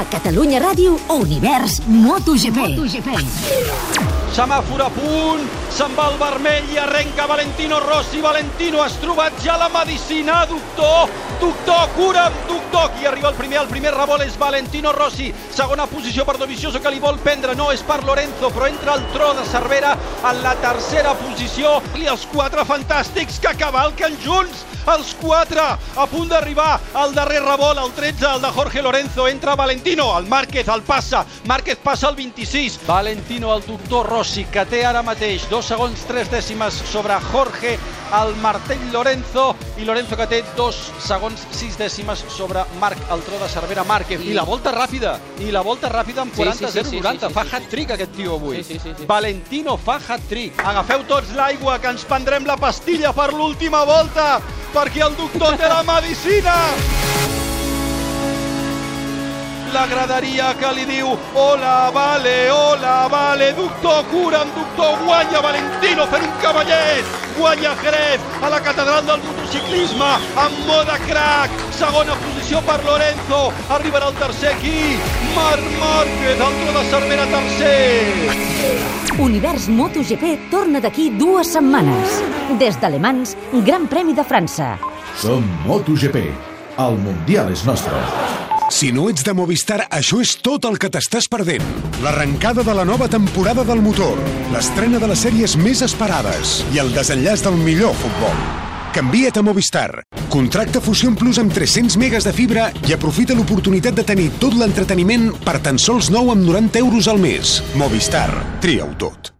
A Catalunya Ràdio, Univers MotoGP. MotoGP. Semàfor a punt, se'n va al vermell i arrenca Valentino Rossi. Valentino, has trobat ja la medicina, doctor? Doctor, cura'm, doctor! Qui arriba el primer, el primer revolt és Valentino Rossi. Segona posició per Dovizioso, que li vol prendre. No, és per Lorenzo, però entra el tro de Cervera en la tercera posició. I els quatre fantàstics que cavalquen junts els quatre a punt d'arribar al darrer revolt, el 13, el de Jorge Lorenzo, entra Valentino, el Márquez el passa, Márquez passa el 26, Valentino, el doctor Rossi, que té ara mateix dos segons, tres dècimes sobre Jorge, el martell Lorenzo, i Lorenzo que té dos segons, sis dècimes sobre Marc, el tro de Cervera Márquez. I la volta ràpida, i la volta ràpida amb 40 Sí, sí, sí, 0 90 sí, sí, fa sí, sí. hat-trick aquest tio avui. Sí, sí, sí, sí. Valentino fa hat-trick. Agafeu tots l'aigua, que ens prendrem la pastilla per l'última volta, perquè el doctor té la medicina! La graderia que li diu Hola, vale, hola, vale, doctor, cura'm, doctor, guanya Valentino fent un cavallet, guanya Jerez a la catedral del motociclisme amb moda crack, segona posició per Lorenzo, arribarà el tercer aquí, Marc Márquez, el tro de Cervera tercer. Univers MotoGP torna d'aquí dues setmanes. Des d'Alemans, Gran Premi de França. Som MotoGP. El Mundial és nostre. Si no ets de Movistar, això és tot el que t'estàs perdent. L'arrencada de la nova temporada del motor, l'estrena de les sèries més esperades i el desenllaç del millor futbol. Canvia't a Movistar. Contracta Fusion Plus amb 300 megas de fibra i aprofita l'oportunitat de tenir tot l'entreteniment per tan sols 9 amb 90 euros al mes. Movistar. Tria-ho tot.